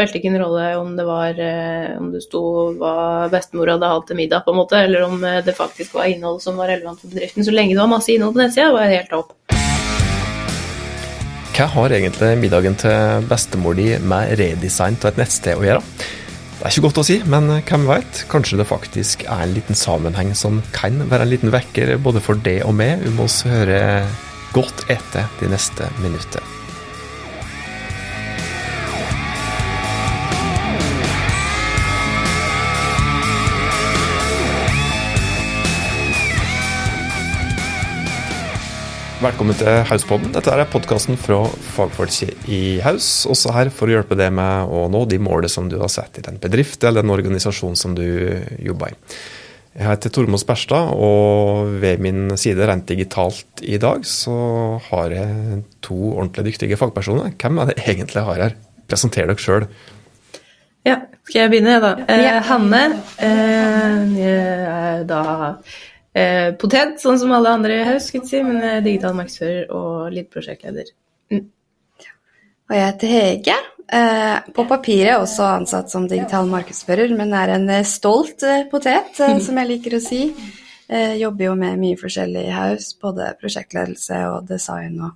spilte ikke en rolle om det var eh, om det sto hva bestemor hadde hatt til middag, på en måte, eller om eh, det faktisk var innhold som var relevant for bedriften. Så lenge det var masse innhold på nettsida, var det helt topp. Hva har egentlig middagen til bestemor di med redesign av et nettsted å gjøre? Det er ikke godt å si, men hvem veit? Kanskje det faktisk er en liten sammenheng som kan være en liten vekker både for deg og meg om oss hører godt etter de neste minuttene. Velkommen til Hauspodden. Dette er podkasten fra fagfolket i Haus. Også her for å hjelpe deg med å nå de målene som du har sett i den bedrift eller den organisasjonen som du jobber i. Jeg heter Tormod Sperstad, og ved min side rent digitalt i dag så har jeg to ordentlig dyktige fagpersoner. Hvem er det egentlig jeg har her? Presenter dere sjøl. Ja, skal jeg begynne, da? Eh, Hanne. Eh, jeg er da eh, potet, sånn som alle andre i Haus, skulle jeg si, men er digital markedsfører og litt prosjektleder. Mm. Og jeg heter Hege. Eh, på papiret også ansatt som digital markedsfører, men er en eh, stolt eh, potet, eh, som jeg liker å si. Eh, jobber jo med mye forskjellig i Haus, både prosjektledelse og design og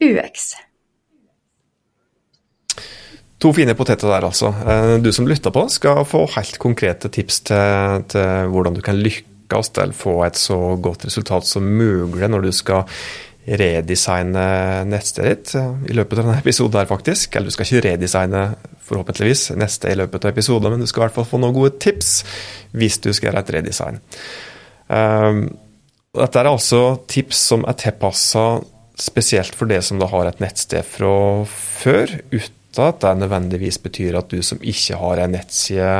UX. To fine poteter der, altså. Eh, Du som lytter på, skal få helt konkrete tips til, til hvordan du kan lykkes til å få et så godt resultat som mulig når du skal redesigne nettstedet ditt eh, i løpet av denne episoden her, faktisk. Eller du skal ikke redesigne, forhåpentligvis, neste i løpet av episoden, men du skal i hvert fall få noen gode tips hvis du skal gjøre et redesign. Um, dette er altså tips som er tilpassa spesielt for det som da har et nettsted fra før, uten at det nødvendigvis betyr at du som ikke har en nettside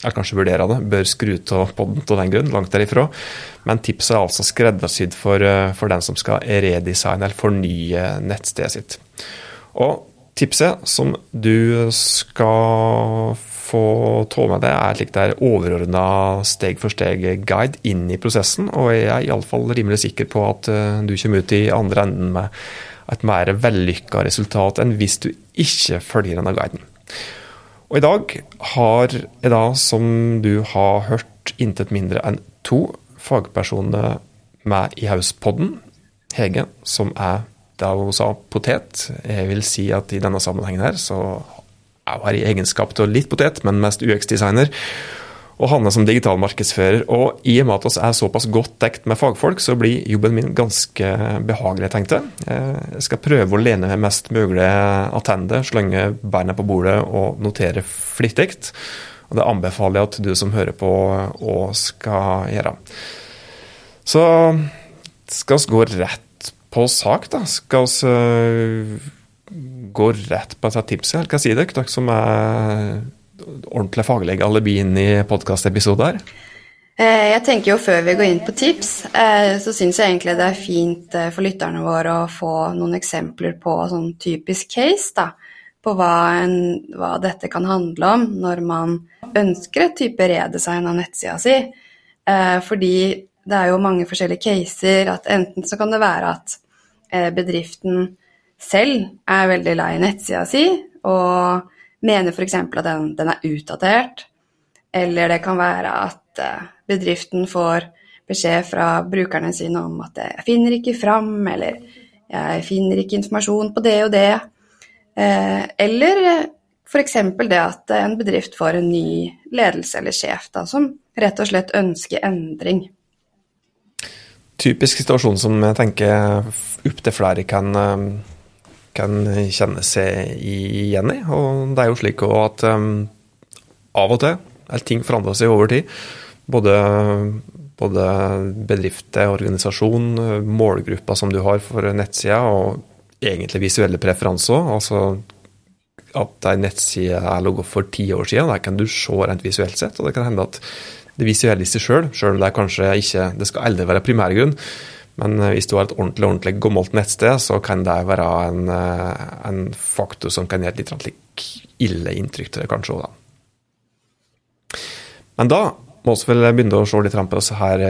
eller kanskje vurdere det, bør skru av poden av den grunn, langt derifra. Men tipset er altså skreddersydd for, eh, for den som skal redesigne eller fornye nettstedet sitt. Og tipset som du skal få ta med deg, er slik er overordna steg-for-steg-guide inn i prosessen, og jeg er iallfall rimelig sikker på at eh, du kommer ut i andre enden med et mer vellykka resultat enn hvis du ikke følger denne guiden. Og i dag har jeg da, som du har hørt, intet mindre enn to fagpersoner med i Hauspodden. Hege, som er da hun sa potet. Jeg vil si at i denne sammenhengen her så er hun her i egenskap til litt potet, men mest UX-designer og Hanne som digital markedsfører. Og i og med at vi er såpass godt dekt med fagfolk, så blir jobben min ganske behagelig, tenkte jeg. Jeg skal prøve å lene meg mest mulig attende, slenge beina på bordet og notere flittig. Og det anbefaler jeg at du som hører på òg skal gjøre. Så skal vi gå rett på sak, da. Skal vi gå rett på dette tipset? Hva sier dere, dere som er ordentlig faglig alibi inn i podkastepisoder? Jeg tenker jo Før vi går inn på tips, så syns jeg egentlig det er fint for lytterne våre å få noen eksempler på sånn typisk case. da, På hva, en, hva dette kan handle om når man ønsker et type redesign av nettsida si. Fordi det er jo mange forskjellige caser. at Enten så kan det være at bedriften selv er veldig lei nettsida si. og mener f.eks. at den, den, er utdatert, eller det kan være at bedriften får beskjed fra brukerne sine om at 'jeg finner ikke fram', eller 'jeg finner ikke informasjon på det og det'. Eller f.eks. det at en bedrift får en ny ledelse eller sjef da, som rett og slett ønsker endring. Typisk situasjon som jeg tenker opptil flere kan kan kjenne seg igjen i. Og det er jo slik at um, av og til eller ting forandrer seg over tid. Både, både bedrifter, organisasjon, målgrupper som du har for nettsida, og egentlig visuelle preferanser. Altså at ei nettside er logga for ti år siden, der kan du se rent visuelt sett. Og det kan hende at det visuelle i seg sjøl, sjøl om det kanskje ikke Det skal aldri være primærgrunn. Men hvis du har et ordentlig ordentlig gammelt nettsted, så kan det være en, en faktor som kan gi et litt ille inntrykk til deg, kanskje da. Men da må vi vel begynne å se litt på disse her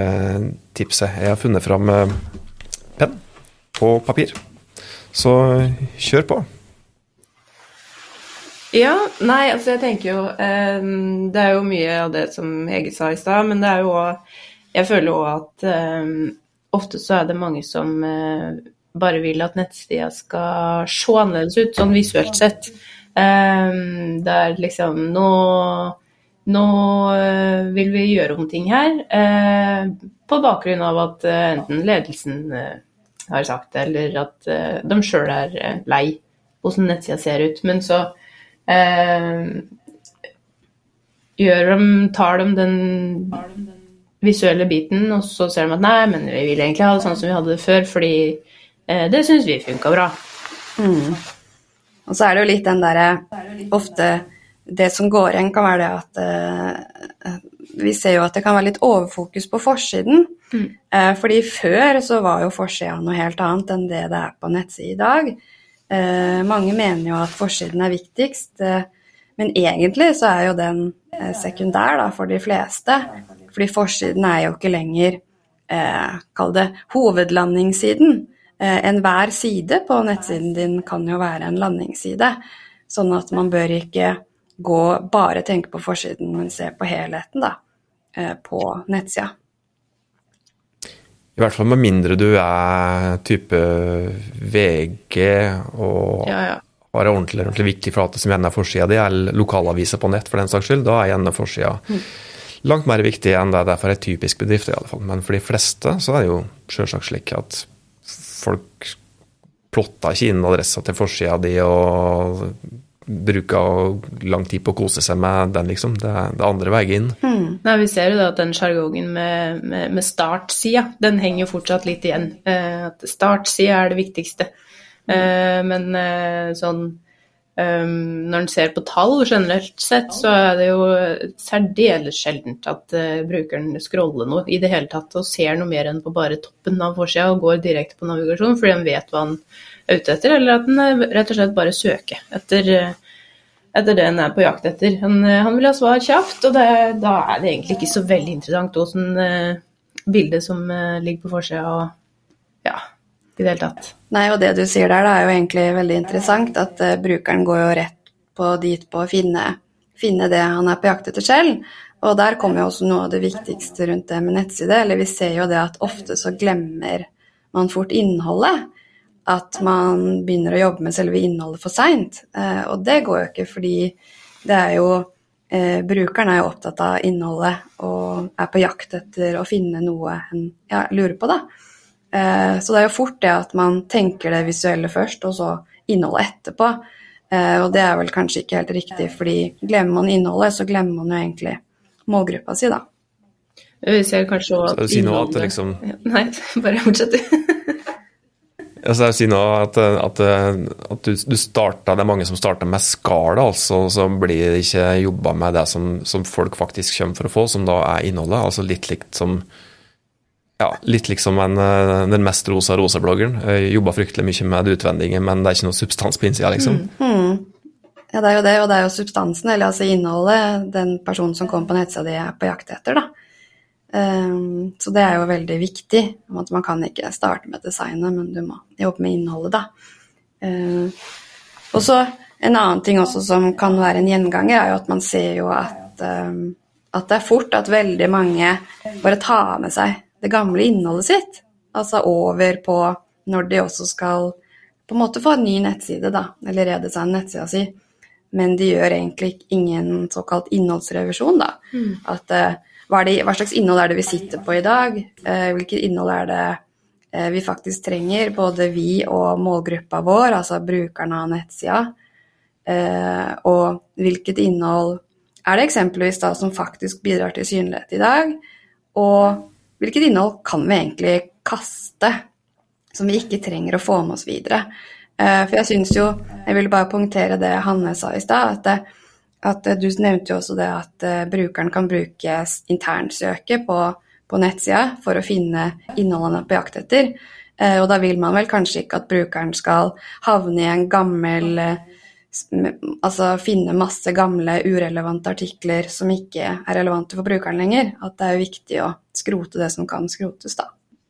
tipset. Jeg har funnet fram penn og papir, så kjør på. Ja, nei, altså jeg tenker jo eh, Det er jo mye av det som Hege sa i stad, men det er jo òg Jeg føler òg at eh, ofte så er det mange som eh, bare vil at nettsida skal se annerledes ut, sånn visuelt sett. Um, det er liksom Nå, nå eh, vil vi gjøre om ting her, uh, på bakgrunn av at uh, enten ledelsen har sagt det, eller at de sjøl er lei hvordan nettsida ser ut. Men så gjør de, tar de den visuelle biten, og så ser de at nei, men vi vil egentlig ha det sånn som vi hadde det før, fordi eh, det syns vi funka bra. Mm. Og så er det jo litt den derre Ofte det som går igjen, kan være det at eh, Vi ser jo at det kan være litt overfokus på forsiden. Mm. Eh, fordi før så var jo forsida noe helt annet enn det det er på nettside i dag. Eh, mange mener jo at forsiden er viktigst, eh, men egentlig så er jo den eh, sekundær da, for de fleste. Fordi forsiden er jo ikke lenger eh, Kall det hovedlandingssiden. Eh, Enhver side på nettsiden din kan jo være en landingsside. Sånn at man bør ikke gå bare tenke på forsiden, men se på helheten da, eh, på nettsida. I hvert fall med mindre du er type VG og ja, ja. har en ordentlig, ordentlig viktig flate som gjerne er forsida di, eller lokalaviser på nett for den saks skyld, da er gjerne forsida mm. Langt mer viktig enn det er for ei typisk bedrift. i alle fall. Men for de fleste så er det jo selvsagt slik at folk plotter ikke inn adressa til forsida di og bruker lang tid på å kose seg med den, liksom. Det er, det andre veien inn. Mm. Nei, vi ser jo da at den sjargongen med, med, med startsida, den henger jo fortsatt litt igjen. Eh, at startsida er det viktigste. Eh, men eh, sånn um, Når en ser på tall generelt sett, så er det jo særdeles sjeldent at uh, brukeren scroller noe i det hele tatt og ser noe mer enn på bare toppen av forsida og går direkte på navigasjon fordi han vet hva han ute etter, eller at den eh, rett og slett bare søker etter, eh, etter det en er på jakt etter. Han, han vil ha svar kjapt, og det, da er det egentlig ikke så veldig interessant åssen bildet som ligger på forsida og ja, i det hele tatt. Nei, og det du sier der, er jo egentlig veldig interessant. At uh, brukeren går jo rett på dit på å finne, finne det han er på jakt etter selv. Og der kommer jo også noe av det viktigste rundt det med nettside. Eller vi ser jo det at ofte så glemmer man fort innholdet at man begynner å jobbe med selve innholdet for seint. Uh, og det går jo ikke, fordi det er jo eh, Brukeren er jo opptatt av innholdet og er på jakt etter å finne noe en ja, lurer på, da. Eh, så det er jo fort det at man tenker det visuelle først, og så innholdet etterpå. Eh, og det er vel kanskje ikke helt riktig, fordi glemmer man innholdet, så glemmer man jo egentlig målgruppa si, da. Vi ser kanskje òg at si noe at det liksom Nei, bare fortsett, du. Altså, jeg si nå at, at, at du, du starta, Det er mange som starter med skala, altså, så blir det ikke jobba med det som, som, folk faktisk kommer for å få, som da er innholdet. altså Litt likt som ja, litt liksom en, den mest rosa rosa-bloggeren. Jobba fryktelig mye med det utvendige, men det er ikke noe substans på innsida, liksom. Mm. Mm. Ja, det er jo det, og det er jo substansen, eller altså innholdet, den personen som kommer på nettsida di er på jakt etter, da. Um, så det er jo veldig viktig. at Man kan ikke starte med designet, men du må jobbe med innholdet, da. Um, og så En annen ting også som kan være en gjenganger, er jo at man ser jo at, um, at det er fort at veldig mange bare tar med seg det gamle innholdet sitt. Altså over på når de også skal på en måte få en ny nettside, da, eller redesigne nettsida si. Men de gjør egentlig ingen såkalt innholdsrevisjon, da. Mm. At uh, hva, det, hva, slags innhold er det vi sitter på i dag? Eh, hvilket innhold er det eh, vi faktisk trenger, både vi og målgruppa vår, altså brukerne av nettsida? Eh, og hvilket innhold er det eksempelvis da som faktisk bidrar til synlighet i dag? Og hvilket innhold kan vi egentlig kaste, som vi ikke trenger å få med oss videre? For jeg syns jo, jeg ville bare punktere det Hanne sa i stad, at at eh, Du nevnte jo også det at brukeren kan bruke internsøket på, på nettsida for å finne er på jakt etter. Og da vil man vel kanskje ikke at brukeren skal havne i en gammel Altså finne masse gamle, urelevante artikler som ikke er relevante for brukeren lenger. At det er viktig å skrote det som kan skrotes, da.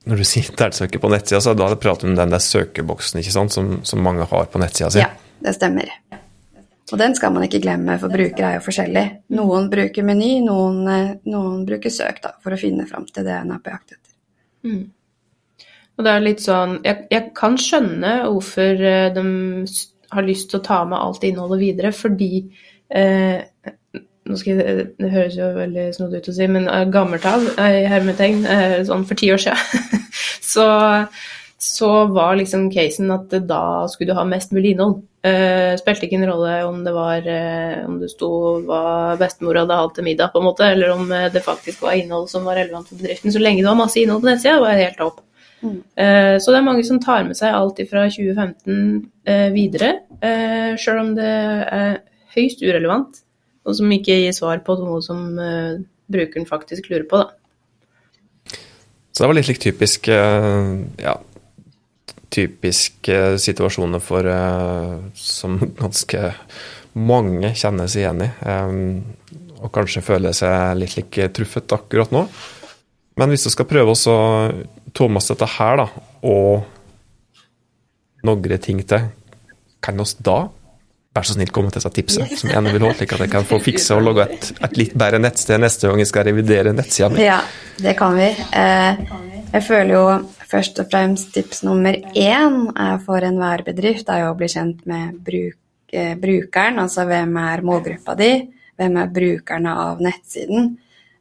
Når du sier internsøker på nettsida, så da er det prat om den der søkeboksen ikke sant, som, som mange har på nettsida si? Ja, det stemmer. Og den skal man ikke glemme, for brukere er jo forskjellig. Noen bruker meny, noen, eh, noen bruker søk da, for å finne fram til det en er på jakt etter. Mm. Og det er litt sånn jeg, jeg, kan skjønne hvorfor eh, de har lyst til å ta med alt innholdet videre, fordi eh, nå skal jeg, Det høres jo veldig snodig ut å si, men eh, gammelt av, i hermetegn, sånn for ti år siden, så, så var liksom casen at da skulle du ha mest mulig innhold. Uh, spilte ikke en rolle om det var uh, om det sto hva bestemor hadde hatt til middag, på en måte, eller om det faktisk var innhold som var relevant for bedriften. Så lenge det var masse innhold på nettsida, var det helt topp. Mm. så det er mange som tar med seg alt fra 2015 videre, uh, sjøl om det er høyst urelevant, og som ikke gir svar på noe som brukeren faktisk lurer på. da. Så det var litt like typisk ja, typiske situasjoner for, som ganske mange kjenner seg igjen i. Og kanskje føler seg litt like truffet akkurat nå. Men hvis du skal prøve å oss dette her, da, og noen ting til, kan oss da vær så snill komme til disse tipset som gjerne vil ha, slik at jeg kan få fikse og logge et, et, litt bedre nettsted neste gang jeg skal revidere nettsida mi? Ja, det kan vi. Eh, jeg føler jo først og fremst tips nummer én for enhver bedrift er jo å bli kjent med bruk, eh, brukeren, altså hvem er målgruppa di, hvem er brukerne av nettsiden,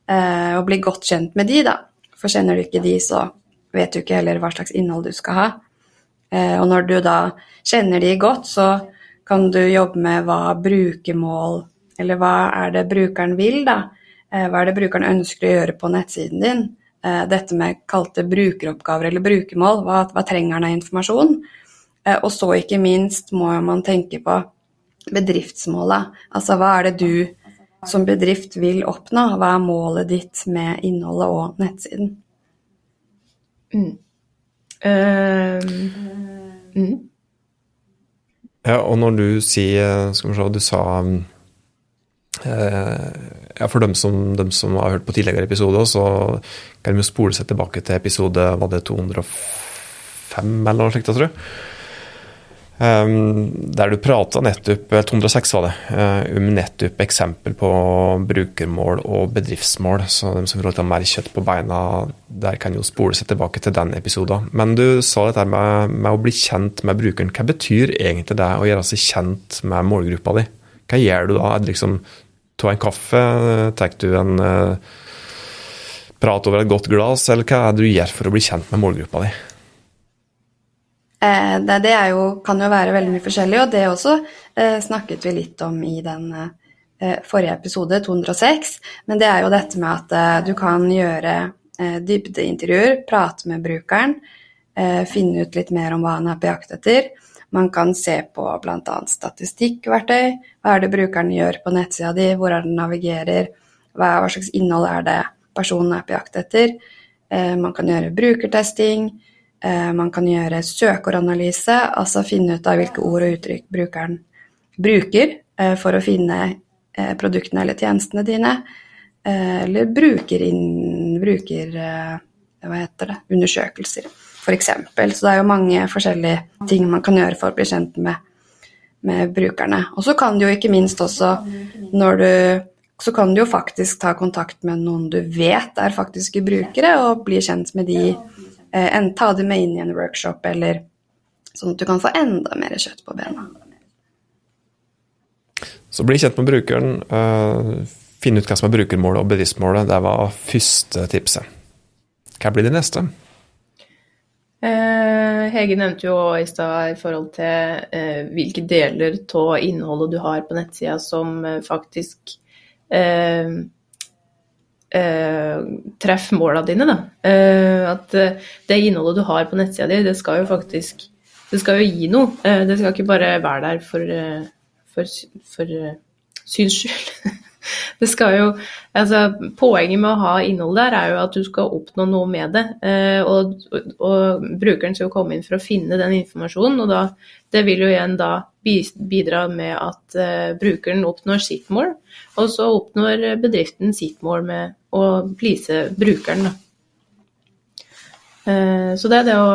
eh, og bli godt kjent med de, da. For kjenner du ikke de, så vet du ikke heller hva slags innhold du skal ha. Og når du da kjenner de godt, så kan du jobbe med hva brukermål Eller hva er det brukeren vil, da? Eh, hva er det brukeren ønsker å gjøre på nettsiden din? Eh, dette med kalte brukeroppgaver eller brukermål, hva, hva trenger han av informasjon? Eh, og så ikke minst må man tenke på bedriftsmålet. Altså hva er det du som bedrift vil oppnå? Hva er målet ditt med innholdet og nettsiden? Mm. Uh, mm. Ja, og når du sier Skal vi se, du sa eh, ja, For dem som, dem som, har hørt på tidligere episoder, så kan de jo spole seg tilbake til episode var det 205 eller noe slikt, tror jeg. Um, der du prata nettopp 206 var det, uh, om nettopp eksempel på brukermål og bedriftsmål. Så de som vil ha mer kjøtt på beina, der kan jo spole seg tilbake til den episoden. Men du sa dette med, med, å bli kjent med brukeren. Hva betyr egentlig det å gjøre seg kjent med målgruppa di? Hva gjør du da? Er det liksom ta en kaffe? Tar du en uh, prat over et godt glass, eller hva er det du gjør for å bli kjent med målgruppa di? Eh, det, det jo, kan jo være veldig mye forskjellig, og det også eh, snakket vi litt om i den eh, forrige episode, 206. Men det er jo dette med at du kan gjøre dybdeintervjuer, prate med brukeren, finne ut litt mer om hva han er på jakt etter. Man kan se på bl.a. statistikkverktøy. Hva er det brukeren gjør på nettsida di, hvor er den navigerer, hva slags innhold er det personen er på jakt etter. man kan gjøre brukertesting. Eh, man kan gjøre søkeordanalyse, altså finne ut av hvilke ord og uttrykk brukeren bruker eh, for å finne eh, produktene eller tjenestene dine. Eller bruker, inn, bruker hva heter det, undersøkelser, f.eks. Så det er jo mange forskjellige ting man kan gjøre for å bli kjent med, med brukerne. Og så kan du jo ikke minst også, når du så kan du jo faktisk ta kontakt med noen du vet er faktiske brukere, og bli kjent med de en, ta det med inn i en workshop, eller sånn at du kan få enda mer kjøtt på bena. Så bli kjent med brukeren, uh, finn ut hva som er brukermålet og bedriftsmålet. Det var første tipset. Hva blir det neste? Uh, Hege nevnte jo i stad i forhold til uh, hvilke deler av innholdet du har på nettsida som faktisk eh, treffe måla dine. Da. Eh, at eh, det innholdet du har på nettsida di, det skal jo faktisk det skal jo gi noe. Eh, det skal ikke bare være der for, eh, for, for eh, syns skyld. Det skal jo, altså Poenget med å ha innhold der er jo at du skal oppnå noe med det. Og, og, og brukeren skal jo komme inn for å finne den informasjonen. og da, Det vil jo igjen da bidra med at brukeren oppnår sitt mål, og så oppnår bedriften sitt mål med å please brukeren. Eh, så det er det å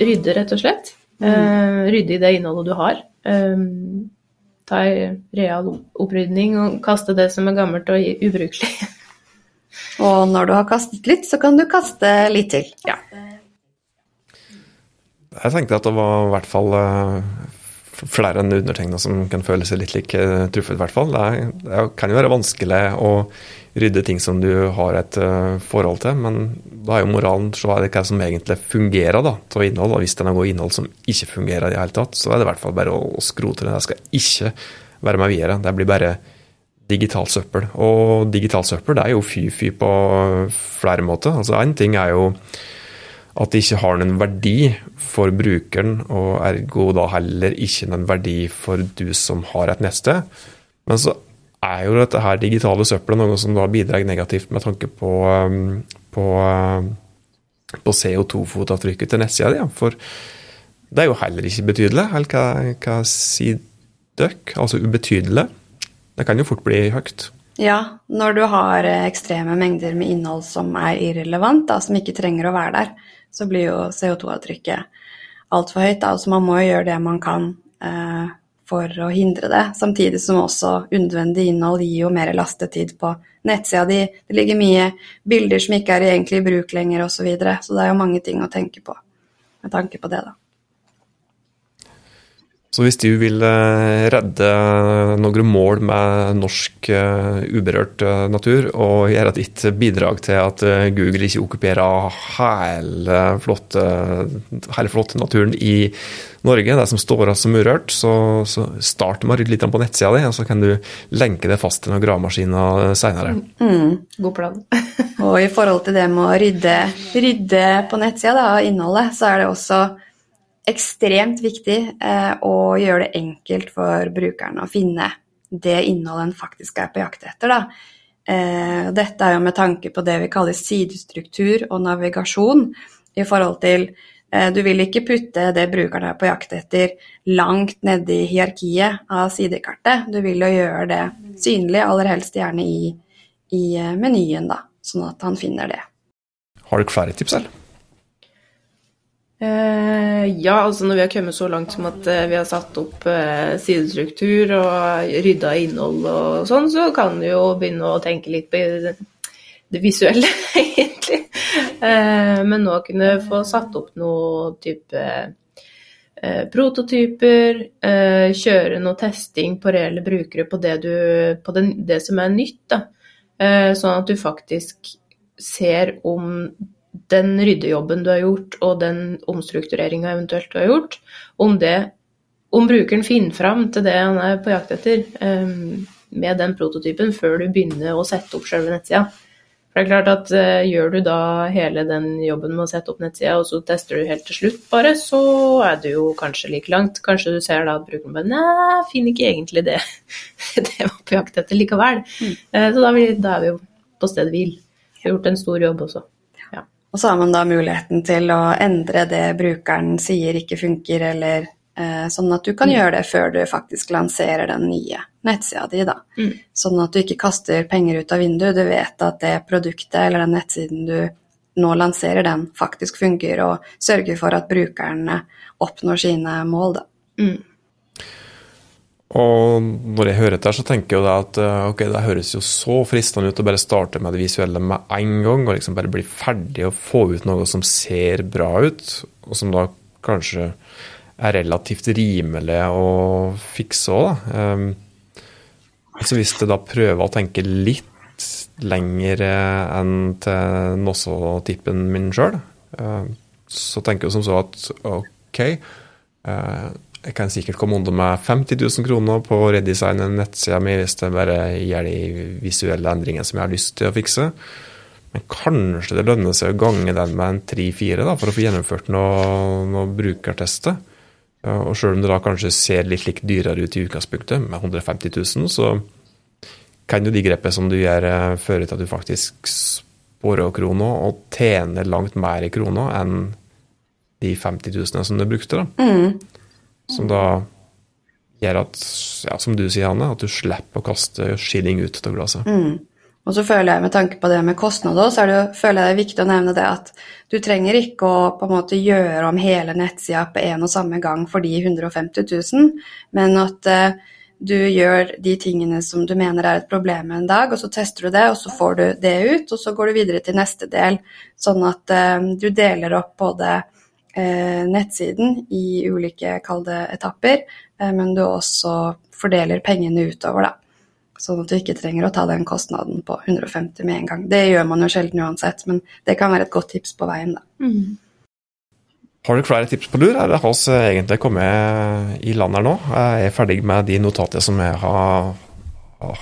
rydde, rett og slett. Eh, rydde i det innholdet du har. Eh, ta en real opprydning og kaste det som er gammelt og ubrukelig. Og når du har kastet litt, så kan du kaste litt til. Ja. Jeg tenkte at det var i hvert fall flere enn undertegna som kan føle seg litt like truffet, i hvert fall. Det, det, kan jo være vanskelig å rydde ting som du har et uh, forhold til, men da er jo moralen så er det hva som egentlig fungerer da, til innhold. Og hvis det er noe innhold som ikke fungerer i det hele tatt, så er det i hvert fall bare å, å skrote det. Det skal ikke være med videre. Det blir bare digitalt søppel. Og digitalt søppel det er jo fy-fy på flere måter. Altså Én ting er jo at det ikke har noen verdi for brukeren, og ergo da heller ikke noen verdi for du som har et neste. Men så er jo dette her digitale søppelet noe som da bidrar negativt med tanke på, um, på, um, på CO2-fotavtrykket til nettsida di. For det er jo heller ikke betydelig. Eller hva, hva sier dere? Altså ubetydelig. Det kan jo fort bli høyt. Ja, når du har eh, ekstreme mengder med innhold som er irrelevant, da, som ikke trenger å være der, så blir jo CO2-avtrykket altfor høyt. Da. Så man må jo gjøre det man kan eh, for å hindre det. Samtidig som også unødvendig innhold gir jo mer lastetid på nettsida di. Det ligger mye bilder som ikke er egentlig i bruk lenger osv. Så, videre. så det er jo mange ting å tenke på med tanke på det, da. Så hvis du vil eh, redde noen mål med norsk eh, uberørt eh, natur, og gjøre ditt bidrag til at Google ikke okkuperer hele flotte, hele flotte naturen i Norge, det som står av som urørt, så, så start med å rydde litt på nettsida di, og så kan du lenke det fast til noen gravemaskiner seinere. Mm, god plan. og i forhold til det med å rydde, rydde på nettsida og innholdet, så er det også ekstremt viktig eh, å gjøre det enkelt for brukeren å finne det innholdet en faktisk er på jakt etter. Da. Eh, dette er jo med tanke på det vi kaller sidestruktur og navigasjon i forhold til eh, Du vil ikke putte det brukeren er på jakt etter, langt nede i hierarkiet av sidekartet. Du vil jo gjøre det synlig, aller helst gjerne i, i menyen, da, sånn at han finner det. Har du flere tips, eller? Uh, ja, altså når vi har kommet så langt som at uh, vi har satt opp uh, sidestruktur og rydda innhold og sånn, så kan du jo begynne å tenke litt på det, visuelle, egentlig. men nå kunne få satt opp noe type prototyper, kjøre noe testing på reelle brukere på det, du, på det som er nytt, da. sånn at du faktisk ser om den ryddejobben du har gjort, og den omstruktureringa eventuelt du har gjort, om, det, om brukeren finner fram til det han er på jakt etter um, med den prototypen, før du begynner å sette opp selve nettsida. For det er klart at uh, Gjør du da hele den jobben med å sette opp nettsida, og så tester du helt til slutt, bare, så er du jo kanskje like langt. Kanskje du ser da at brukeren bare Nei, finner ikke egentlig det det var på jakt etter likevel. Mm. Uh, så da, da, er vi jo på stedet hvil. Vi har gjort en stor jobb også. Og så har man da muligheten til å endre det brukeren sier ikke funker, eller eh, sånn at du kan mm. gjøre det før du faktisk lanserer den nye nettsida di, da. Mm. Sånn at du ikke kaster penger ut av vinduet. Du vet at det produktet eller den nettsiden du nå lanserer, den faktisk fungerer, og sørger for at brukerne oppnår sine mål, da. Mm. Og når jeg hører dette, så tenker jeg at eh, ok, det høres jo så fristende ut å bare starte med det visuelle med en gang, og liksom bare bli ferdig og få ut noe som ser bra ut, og som da kanskje er relativt rimelig å fikse òg, da. Um, altså hvis du da prøver å tenke litt lenger enn til Nosso-tippen min sjøl, uh, så tenker jeg som så at ok jeg kan sikkert komme under med 50 000 kroner på å redesigne nettsida mi hvis det bare gjør de visuelle endringene som jeg har lyst til å fikse. Men kanskje det lønner seg å gange den med en 3-4 for å få gjennomført noen noe brukertester. Og sjøl om det da kanskje ser litt likt dyrere ut i utgangspunktet, med 150 000, så kan jo de grepene som du gjør, eh, føre til at du faktisk sparer kroner og tjener langt mer i kroner enn de 50 000 som du brukte. da. Mm. Som da gjør at, ja, som du sier, Hanne, at du slipper å kaste skilling ut av glasset. Mm. Og så føler jeg med tanke på det med kostnader, så det, føler jeg det er viktig å nevne det at du trenger ikke å på en måte gjøre om hele nettsida på en og samme gang for de 150 000, men at eh, du gjør de tingene som du mener er et problem en dag, og så tester du det, og så får du det ut, og så går du videre til neste del. Sånn at eh, du deler opp både nettsiden i ulike, kall det, etapper, uh, men du også fordeler pengene utover, da. Sånn at du ikke trenger å ta den kostnaden på 150 med en gang. Det gjør man jo sjelden uansett, men det kan være et godt tips på veien, da. Mm. Har du flere tips på lur? Eller har vi egentlig kommet i land her nå? Jeg er ferdig med de notatene som jeg har,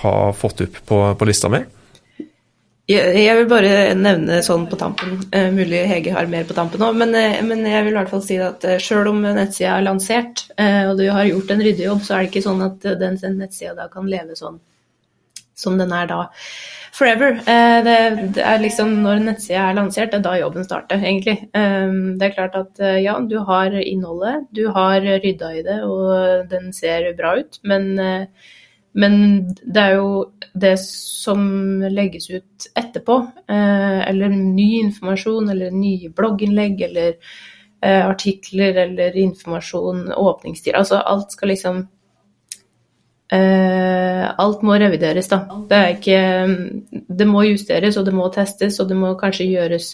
har fått opp på, på lista mi. Jeg vil bare nevne sånn på tampen, uh, mulig Hege har mer på tampen òg, men, uh, men, jeg vil i hvert fall si at sjøl selv om nettsida er lansert, og du har gjort en ryddejobb, så er det ikke sånn at den nettsida da kan leve sånn som den er da forever. Eh, det, det, er liksom Når nettsida er lansert, det er da jobben starter, egentlig. Eh, det er klart at eh, ja, du har innholdet, du har rydda i det, og den ser bra ut, men, men det er jo det som legges ut etterpå, eller ny informasjon, eller nye blogginnlegg, eller artikler eller informasjon, åpningstider Altså alt skal liksom Uh, alt må revideres, da. Det, ikke, det må justeres, og det må testes, og det må kanskje gjøres,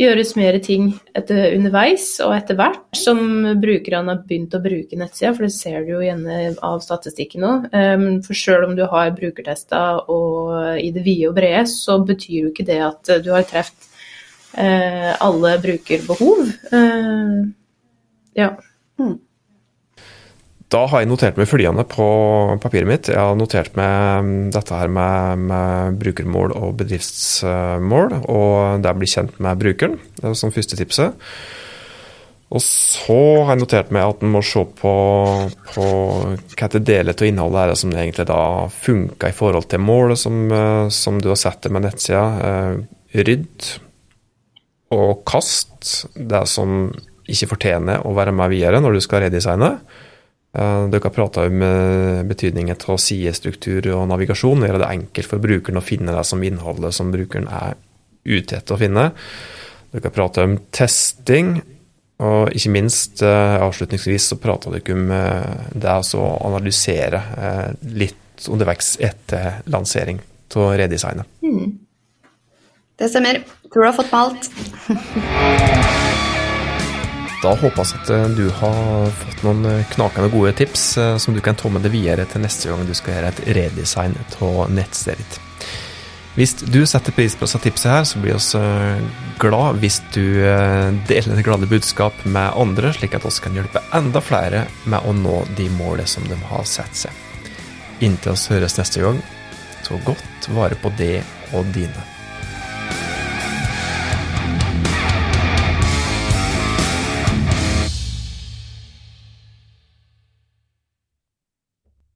gjøres mer ting etter, underveis og etter hvert som brukerne har begynt å bruke nettsida, for det ser du jo gjerne av statistikken nå. Um, for selv om du har brukertester og i det vide og brede, så betyr jo ikke det at du har truffet uh, alle brukerbehov. Uh, ja. Da har jeg notert meg følgende på papiret mitt. Jeg har notert meg mm, dette her med, med brukermål og bedriftsmål, og det blir kjent med brukeren, er som første tipset. Og så har jeg notert meg at en må se på, på hva det deler av innholdet er som egentlig da funker i forhold til målet som, eh, som du har sett det med nettsida. Eh, rydd og kast det som ikke fortjener å være med videre når du skal redesigne. Eh, dere har prata om eh, betydningen av sidestruktur og navigasjon. Gjøre det enkelt for brukeren å finne det som innholdet som brukeren er ute etter å finne. Dere har prata om testing, og ikke minst eh, avslutningsvis så prata dere om det å analysere litt underveis etter lansering av redesignet. Mm. Det stemmer. Tror du har fått med alt. Da håper jeg at eh, du har fått noen eh, knakende gode tips eh, som du kan ta med deg videre til neste gang du skal gjøre et redesign av nettstedet ditt. Hvis du setter pris på disse tipsene her, så blir vi glad hvis du deler det glade budskap med andre, slik at vi kan hjelpe enda flere med å nå de målene som de har satt seg. Inntil oss høres neste gang, så godt vare på det og dine.